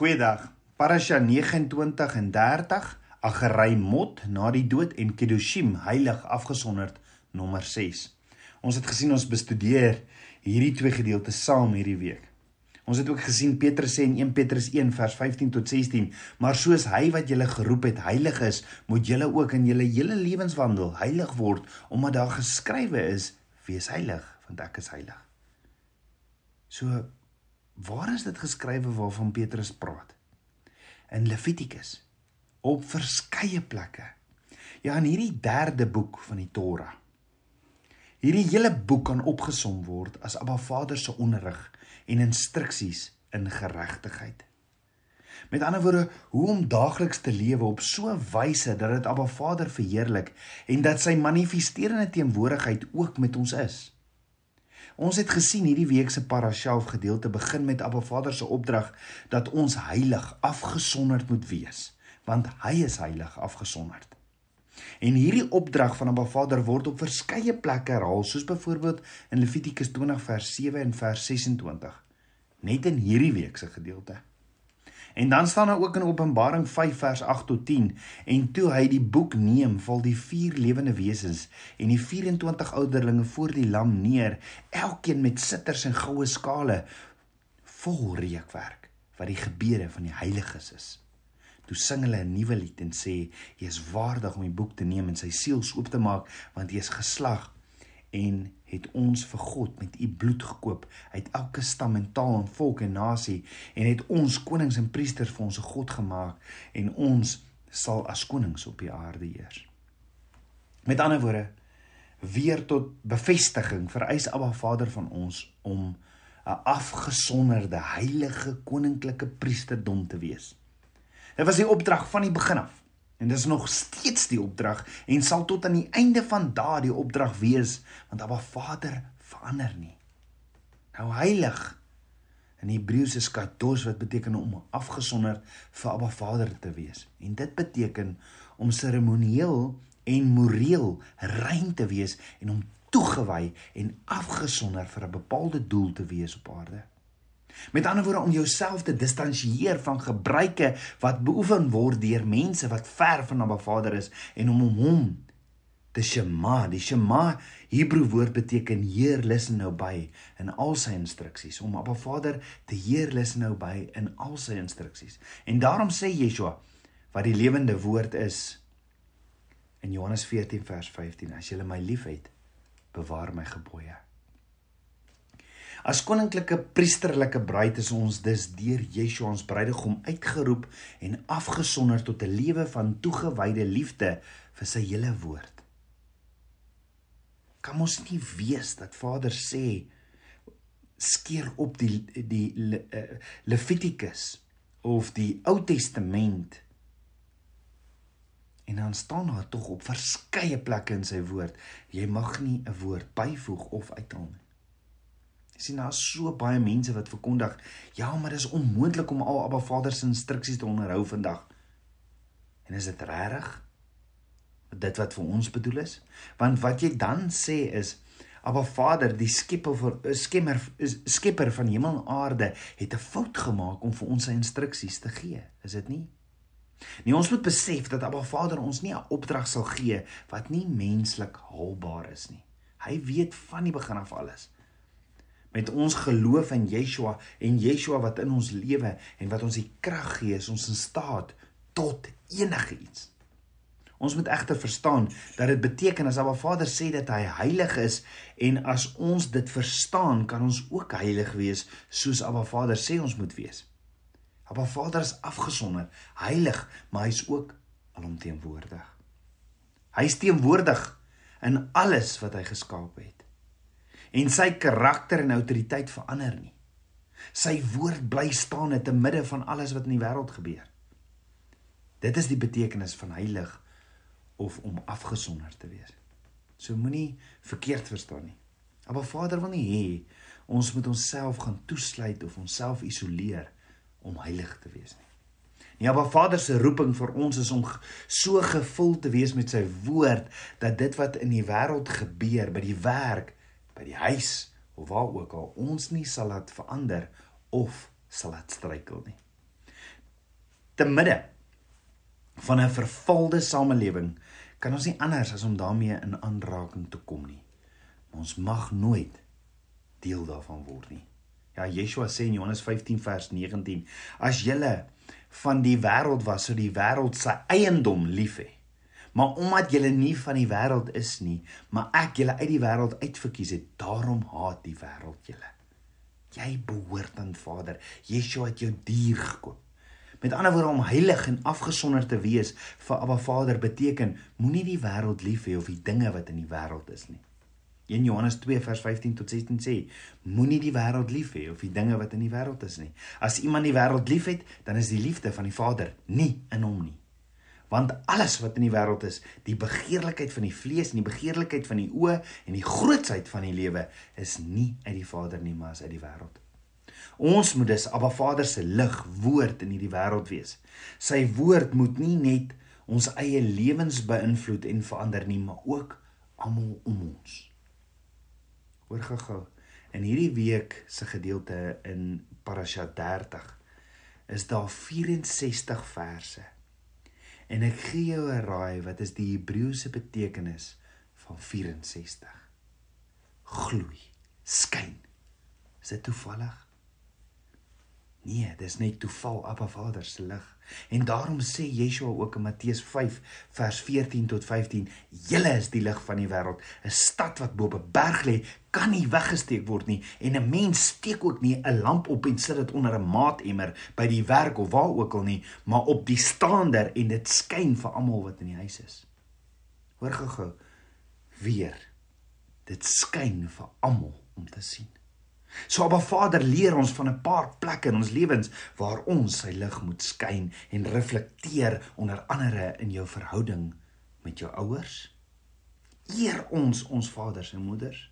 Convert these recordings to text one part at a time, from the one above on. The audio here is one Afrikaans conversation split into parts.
Goeiedag. Parasha 29 en 30, Agerai Mot na die dood en Kedoshim heilig afgesonderd nommer 6. Ons het gesien ons bestudeer hierdie twee gedeeltes saam hierdie week. Ons het ook gesien Petrus sê in 1 Petrus 1 vers 15 tot 16, maar soos hy wat julle geroep het heilig is, moet julle ook in julle hele lewenswandel heilig word, omdat daar geskrywe is: Wees heilig, want ek is heilig. So Waar is dit geskrywe waarvan Petrus praat? In Levitikus op verskeie plekke. Ja, in hierdie derde boek van die Torah. Hierdie hele boek kan opgesom word as Abba Vader se onderrig en instruksies in geregtigheid. Met ander woorde, hoe om daagliks te lewe op so 'n wyse dat dit Abba Vader verheerlik en dat sy manifesterende teenwoordigheid ook met ons is. Ons het gesien hierdie week se parashalf gedeelte begin met Abba Vader se opdrag dat ons heilig afgesonderd moet wees, want hy is heilig afgesonderd. En hierdie opdrag van Abba Vader word op verskeie plekke herhaal, soos byvoorbeeld in Levitikus 20 vers 7 en vers 26, net in hierdie week se gedeelte. En dan staan daar ook in Openbaring 5 vers 8 tot 10 en toe hy die boek neem, val die vier lewende wesens en die 24 ouderlinge voor die lam neer, elkeen met sitters en goue skale vol reukwerk wat die gebede van die heiliges is. Toe sing hulle 'n nuwe lied en sê: "Jy is waardig om die boek te neem en sy seels oop te maak, want jy is geslag en het ons vir God met u bloed gekoop uit elke stam en taal en volk en nasie en het ons konings en priesters vir ons God gemaak en ons sal as konings op die aarde heers. Met ander woorde weer tot bevestiging vereis Abba Vader van ons om 'n afgesonderde heilige koninklike priesterdom te wees. Dit was die opdrag van die begin af. En dis nog steeds die opdrag en sal tot aan die einde van daardie opdrag wees want Abba Vader verander nie. Nou heilig in Hebreëus is kados wat beteken om afgesonder vir Abba Vader te wees. En dit beteken om seremonieel en moreel rein te wees en om toegewy en afgesonder vir 'n bepaalde doel te wees op aarde. Met ander woorde om jouself te distansieer van gebruike wat beoefen word deur mense wat ver van Abba Vader is en om om hom te shema. Die shema Hebreë woord beteken heer listen nou by in al sy instruksies om Abba Vader te heer listen nou by in al sy instruksies. En daarom sê Yeshua wat die lewende woord is in Johannes 14 vers 15 as jy my liefhet bewaar my gebooie. As koninklike priesterlike bruid is ons dus deur Yeshua ons bruidegom uitgeroep en afgesonder tot 'n lewe van toegewyde liefde vir sy hele woord. Kan ons nie weet dat Vader sê skeer op die die Le, uh, Levitikus of die Ou Testament. En dan staan daar tog op verskeie plekke in sy woord. Jy mag nie 'n woord byvoeg of uithaal nie sien daar's so baie mense wat verkondig, ja, maar dis onmoontlik om al Abba Vader se instruksies te onderhou vandag. En is dit regtig? Dit wat vir ons bedoel is? Want wat jy dan sê is Abba Vader, die skepper vir skemmer skepper van hemel en aarde, het 'n fout gemaak om vir ons sy instruksies te gee. Is dit nie? Nee, ons moet besef dat Abba Vader ons nie 'n opdrag sal gee wat nie menslik haalbaar is nie. Hy weet van die begin af alles met ons geloof in Yeshua en Yeshua wat in ons lewe en wat ons die krag gee is ons in staat tot enigiets. Ons moet egter verstaan dat dit beteken as Abba Vader sê dat hy heilig is en as ons dit verstaan kan ons ook heilig wees soos Abba Vader sê ons moet wees. Abba Vader is afgesonder, heilig, maar hy's ook alomteenwoordig. Hy's teenwoordig in alles wat hy geskaap het en sy karakter en autoriteit verander nie. Sy woord bly staan te midde van alles wat in die wêreld gebeur. Dit is die betekenis van heilig of om afgesonder te wees. So moenie verkeerd verstaan nie. Maar Vader wil nie hê ons moet onsself gaan toesluit of onsself isoleer om heilig te wees nie. Ja, maar Vader se roeping vir ons is om so gevul te wees met sy woord dat dit wat in die wêreld gebeur, by die werk, by die huis of waar ook al ons nie sal laat verander of sal laat struikel nie. te midde van 'n vervalde samelewing kan ons nie anders as om daarmee in aanraking te kom nie. Maar ons mag nooit deel daarvan word nie. Ja, Yeshua sê in Johannes 15 vers 19: As julle van die wêreld was, sou die wêreld sy eiendom lief hê. Maar omdat julle nie van die wêreld is nie, maar ek julle uit die wêreld uitverkies het, daarom haat die wêreld julle. Jy behoort aan Vader. Yeshua het jou duur gekoop. Met ander woorde om heilig en afgesonder te wees vir Abba Vader beteken moenie die wêreld lief hê of die dinge wat in die wêreld is nie. 1 Johannes 2 vers 15 tot 16 sê: Moenie die wêreld lief hê of die dinge wat in die wêreld is nie. As iemand die wêreld liefhet, dan is die liefde van die Vader nie in hom nie. Want alles wat in die wêreld is, die begeerlikheid van die vlees en die begeerlikheid van die oë en die grootsheid van die lewe is nie uit die Vader nie, maar is uit die wêreld. Ons moet dus Abba Vader se lig woord in hierdie wêreld wees. Sy woord moet nie net ons eie lewens beïnvloed en verander nie, maar ook almal om ons. Hoor gou-gou. In hierdie week se gedeelte in Parasha 30 is daar 64 verse. En ek gee jou 'n raai wat is die Hebreëse betekenis van 64? Gloei, skyn. Is dit toevallig? Nee, dis net toeval Abba Vader se lig. En daarom sê Yeshua ook in Matteus 5 vers 14 tot 15: "Julle is die lig van die wêreld. 'n Stad wat bo op 'n berg lê, kan nie weggesteek word nie, en 'n mens steek ook nie 'n lamp op en sit dit onder 'n maatemmer by die werk of waar ook al nie, maar op die staander en dit skyn vir almal wat in die huis is." Hoor gou-gou weer. Dit skyn vir almal om te sien. So Abba Vader leer ons van 'n paar plekke in ons lewens waar ons sy lig moet skyn en reflekteer onder andere in jou verhouding met jou ouers. Eer ons ons vaders en moeders.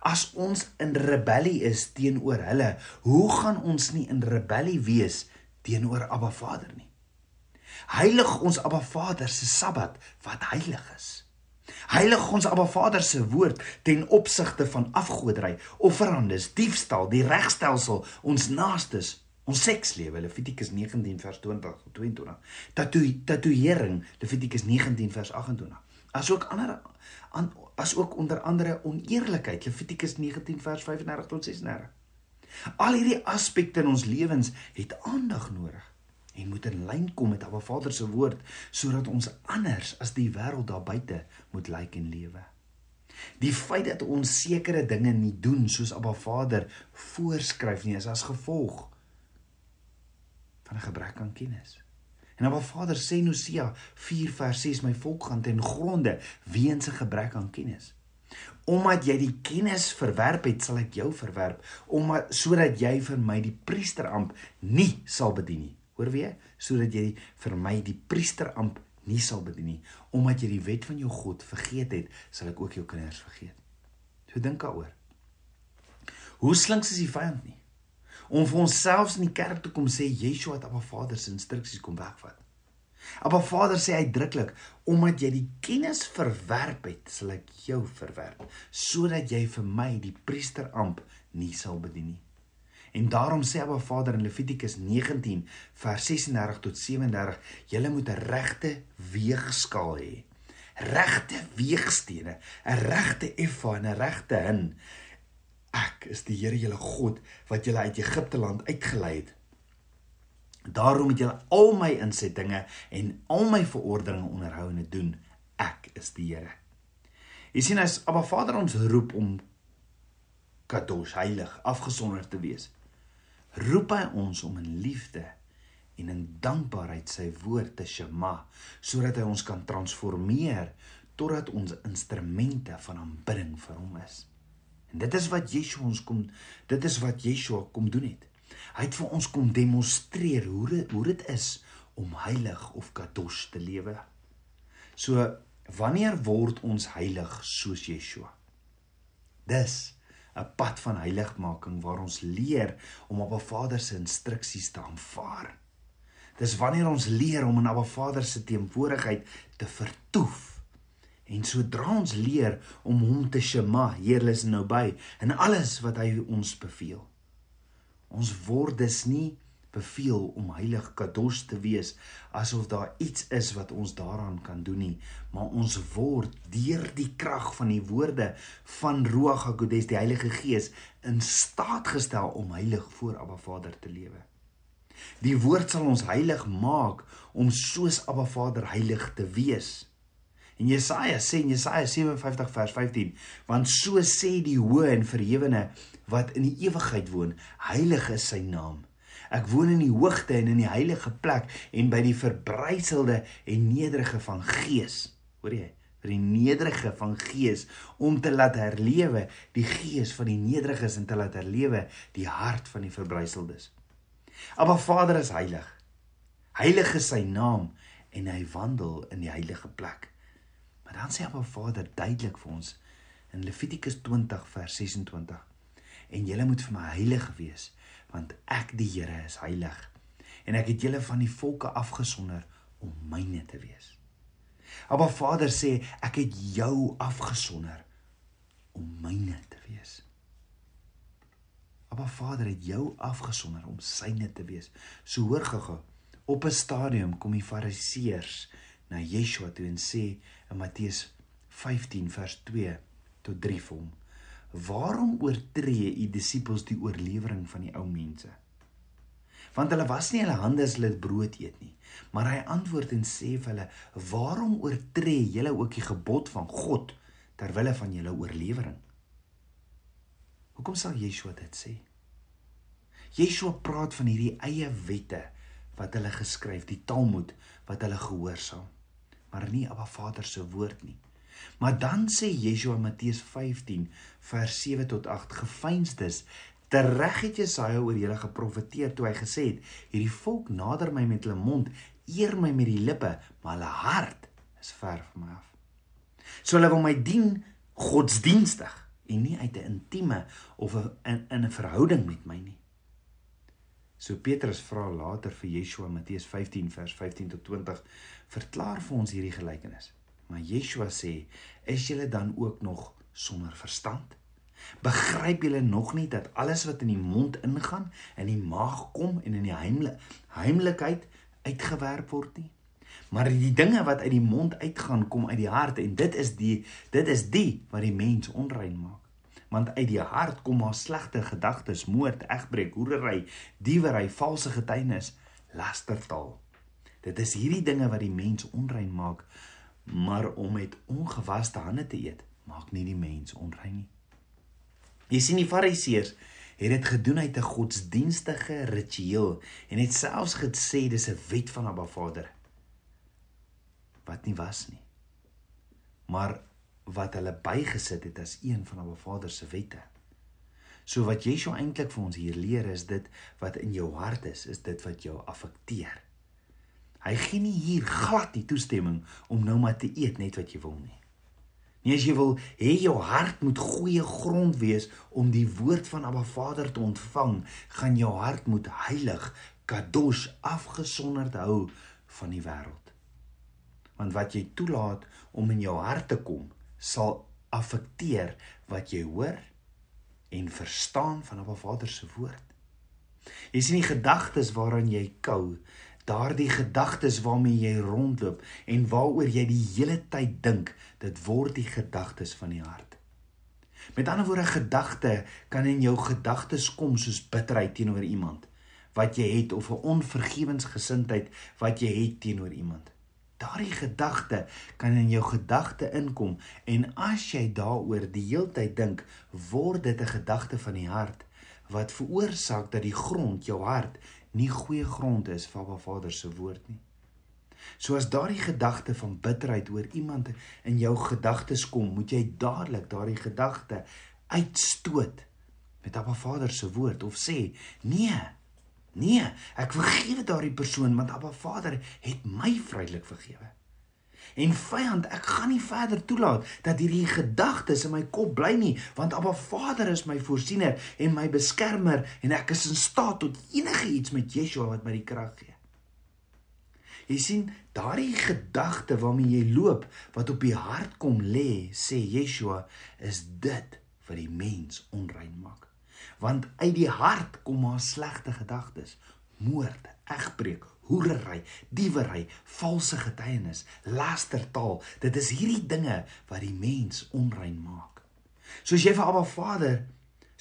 As ons in rebellie is teenoor hulle, hoe gaan ons nie in rebellie wees teenoor Abba Vader nie? Heilig ons Abba Vader se Sabbat wat heilig is. Heilig ons Abba Vader se woord ten opsigte van afgoderry, offerandes, diefstal, die regstelsel, ons naastes, ons sekslewe, Levitikus 19 vers 20 tot 22. Tatoe tatoeëring, Levitikus 19 vers 28. Asook ander aan asook onder andere oneerlikheid, Levitikus 19 vers 35 tot 36. Al hierdie aspekte in ons lewens het aandag nodig en moet in lyn kom met Abba Vader se woord sodat ons anders as die wêreld daar buite moet lyk en lewe. Die feit dat ons sekere dinge nie doen soos Abba Vader voorskryf nie is as gevolg van 'n gebrek aan kennis. En Abba Vader sê in Hosea 4 vers 6 my volk gaan ten gronde weens 'n gebrek aan kennis. Omdat jy die kennis verwerp het, sal ek jou verwerp, omdat sodat jy vir my die priesteramp nie sal bedien nie Hoor weer, sodat jy vir my die priesteramp nie sal bedien nie, omdat jy die wet van jou God vergeet het, sal ek ook jou kinders vergeet. So dink daaroor. Hoe slinks is die vyand nie? Om vir onsself in die kerk te kom sê Yeshua het Abba Vader se instruksies kom wegvat. Abba Vader sê uitdruklik, omdat jy die kennis verwerp het, sal ek jou verwerp, sodat jy vir my die priesteramp nie sal bedien nie. En daarom sê Abba Vader in Levitikus 19 vers 36 tot 37, julle moet 'n regte weegskaal hê. Regte weegstene, 'n regte effa en 'n regte hin. Ek is die Here julle God wat julle uit Egipte land uitgelei het. Daarom moet julle al my insettinge en al my verordeninge onderhou en doen. Ek is die Here. Jy sien as Abba Vader ons roep om kadosh heilig afgesonder te wees roep hy ons om in liefde en in dankbaarheid sy woord te shema sodat hy ons kan transformeer totdat ons instrumente van aanbidding vir hom is. En dit is wat Yeshua ons kom dit is wat Yeshua kom doen het. Hy het vir ons kom demonstreer hoe dit hoe dit is om heilig of kadosh te lewe. So wanneer word ons heilig soos Yeshua? Dis 'n pad van heiligmaking waar ons leer om 'n Vader se instruksies te aanvaar. Dis wanneer ons leer om in 'n Vader se teenwoordigheid te vertoef. En sodra ons leer om hom te shema, Here is nou by in alles wat hy ons beveel. Ons word dus nie beveel om heilig kados te wees asof daar iets is wat ons daaraan kan doen nie maar ons word deur die krag van die woorde van Ruach HaKodes die Heilige Gees in staat gestel om heilig voor Abba Vader te lewe. Die woord sal ons heilig maak om soos Abba Vader heilig te wees. En Jesaja sê in Jesaja 57 vers 15, want so sê die hoë en verhewene wat in die ewigheid woon, heilig is sy naam. Ek woon in die hoogte en in die heilige plek en by die verbryselde en nederige van gees. Hoor jy? vir die nederige van gees om te laat herlewe die gees van die nederiges en te laat herlewe die hart van die verbryseldes. Maar Vader is heilig. Heilig is sy naam en hy wandel in die heilige plek. Maar dan sê Abba Vader duidelik vir ons in Levitikus 20 vers 26 en julle moet vir my heilig wees want ek die Here is heilig en ek het julle van die volke afgesonder om myne te wees. Maar Vader sê ek het jou afgesonder om myne te wees. Maar Vader het jou afgesonder om syne te wees. So hoor gou-gou op 'n stadium kom die fariseërs na Yeshua toe en sê in Matteus 15 vers 2 tot 3 vir hom Waarom oortree u disippels die oorlewering van die ou mense? Want hulle was nie hulle hande as hulle brood eet nie. Maar hy antwoord en sê vir hulle: "Waarom oortree julle ook die gebod van God ter wille van julle oorlewering?" Hoekom sal Yeshua dit sê? Yeshua praat van hierdie eie wette wat hulle geskryf, die Talmud wat hulle gehoorsaam, maar nie Abba Vader se woord nie. Maar dan sê Yeshua Matteus 15 vers 7 tot 8 gefeinsdes tereg het Jesaja oor julle geprofeteer toe hy gesê het hierdie volk nader my met hulle mond eer my met die lippe maar hulle hart is ver van my af. So hulle wil my dien godsdienstig en nie uit 'n intieme of 'n in, in 'n verhouding met my nie. So Petrus vra later vir Yeshua Matteus 15 vers 15 tot 20 verklaar vir ons hierdie gelykenis. Maar Yeshua sê, is julle dan ook nog sonder verstand? Begryp julle nog nie dat alles wat in die mond ingaan, in die maag kom en in die heimlik heimlikheid uitgewerp word nie? Maar die dinge wat uit die mond uitgaan, kom uit die hart en dit is die dit is die wat die mens onrein maak. Want uit die hart kom maar slegte gedagtes, moord, egbreek, hoerery, diewery, valse getuienis, lastertaal. Dit is hierdie dinge wat die mens onrein maak maar om met ongewaste hande te eet maak nie die mens onrein nie. Jy sien die Fariseërs het dit gedoen uit 'n godsdienstige ritueel en het selfs gesê dis 'n wet van Abba Vader wat nie was nie. Maar wat hulle bygesit het as een van Abba Vader se wette. So wat Yeshua eintlik vir ons hier leer is dit wat in jou hart is, is dit wat jou affekteer. Hy gee nie hier glad die toestemming om nou maar te eet net wat jy wil nie. Nie as jy wil hê jou hart moet goeie grond wees om die woord van Abba Vader te ontvang, gaan jou hart moet heilig, kadosh afgesonderd hou van die wêreld. Want wat jy toelaat om in jou hart te kom, sal affekteer wat jy hoor en verstaan van Abba Vader se woord. Jy sien die gedagtes waaraan jy kou, daardie gedagtes waarmee jy rondloop en waaroor jy die hele tyd dink, dit word die gedagtes van die hart. Met ander woorde, gedagte kan in jou gedagtes kom soos bitterheid teenoor iemand wat jy het of 'n onvergewensgesindheid wat jy het teenoor iemand. Daardie gedagte kan in jou gedagte inkom en as jy daaroor die heeltyd dink, word dit 'n gedagte van die hart wat veroorsaak dat die grond, jou hart, nie goeie grond is vir Abba Vader se woord nie. So as daardie gedagte van bitterheid oor iemand in jou gedagtes kom, moet jy dadelik daardie gedagte uitstoot met Abba Vader se woord of sê: "Nee. Nee, ek vergewe daardie persoon want Abba Vader het my vrylik vergewe." En vyand, ek gaan nie verder toelaat dat hierdie gedagtes in my kop bly nie, want Abba Vader is my voorsiener en my beskermer en ek is in staat tot enige iets met Yeshua wat my die krag gee. Jy sien, daardie gedagte waarmee jy loop wat op die hart kom lê, sê Yeshua, is dit wat die mens onrein maak. Want uit die hart kom maar slegte gedagtes, moord, egbreek, hoerery, diewery, valse getuienis, lastertaal. Dit is hierdie dinge wat die mens onrein maak. Soos jy vir Abba Vader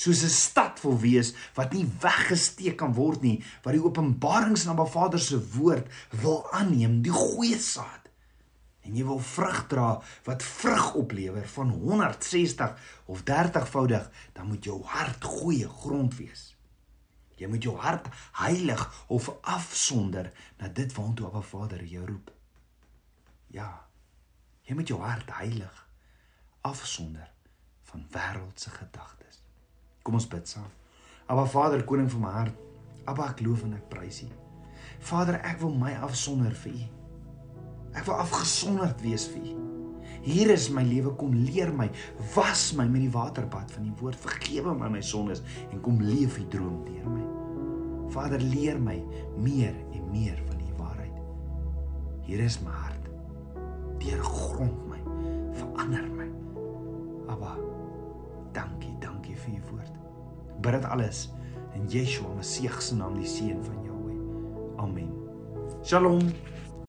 soos 'n stad wil wees wat nie weggesteek kan word nie, wat die openbarings van Abba Vader se woord wil aanneem, die goeie saad. En jy wil vrug dra wat vrug oplewer van 160 of 30voudig, dan moet jou hart goeie grond wees. Jy moet jou hart heilig of afsonder na dit waartoe Abba Vader jou roep. Ja. Jy moet jou hart heilig afsonder van wêreldse gedagtes. Kom ons bid saam. Abba Vader, koning van my hart. Abba, ek loof en ek prys U. Vader, ek wil my afsonder vir U. Ek wil afgesonderd wees vir U. Hier is my lewe, kom leer my, was my met die waterbad van die woord, vergewe my my sondes en kom leef U droom deur my. Vader, leer my meer en meer van U waarheid. Hier is my hart. Deurgrond my, verander my. Abba, dankie, dankie vir U woord. Bid dit alles in Yeshua Messie se naam, die seun van Jahweh. Amen. Shalom.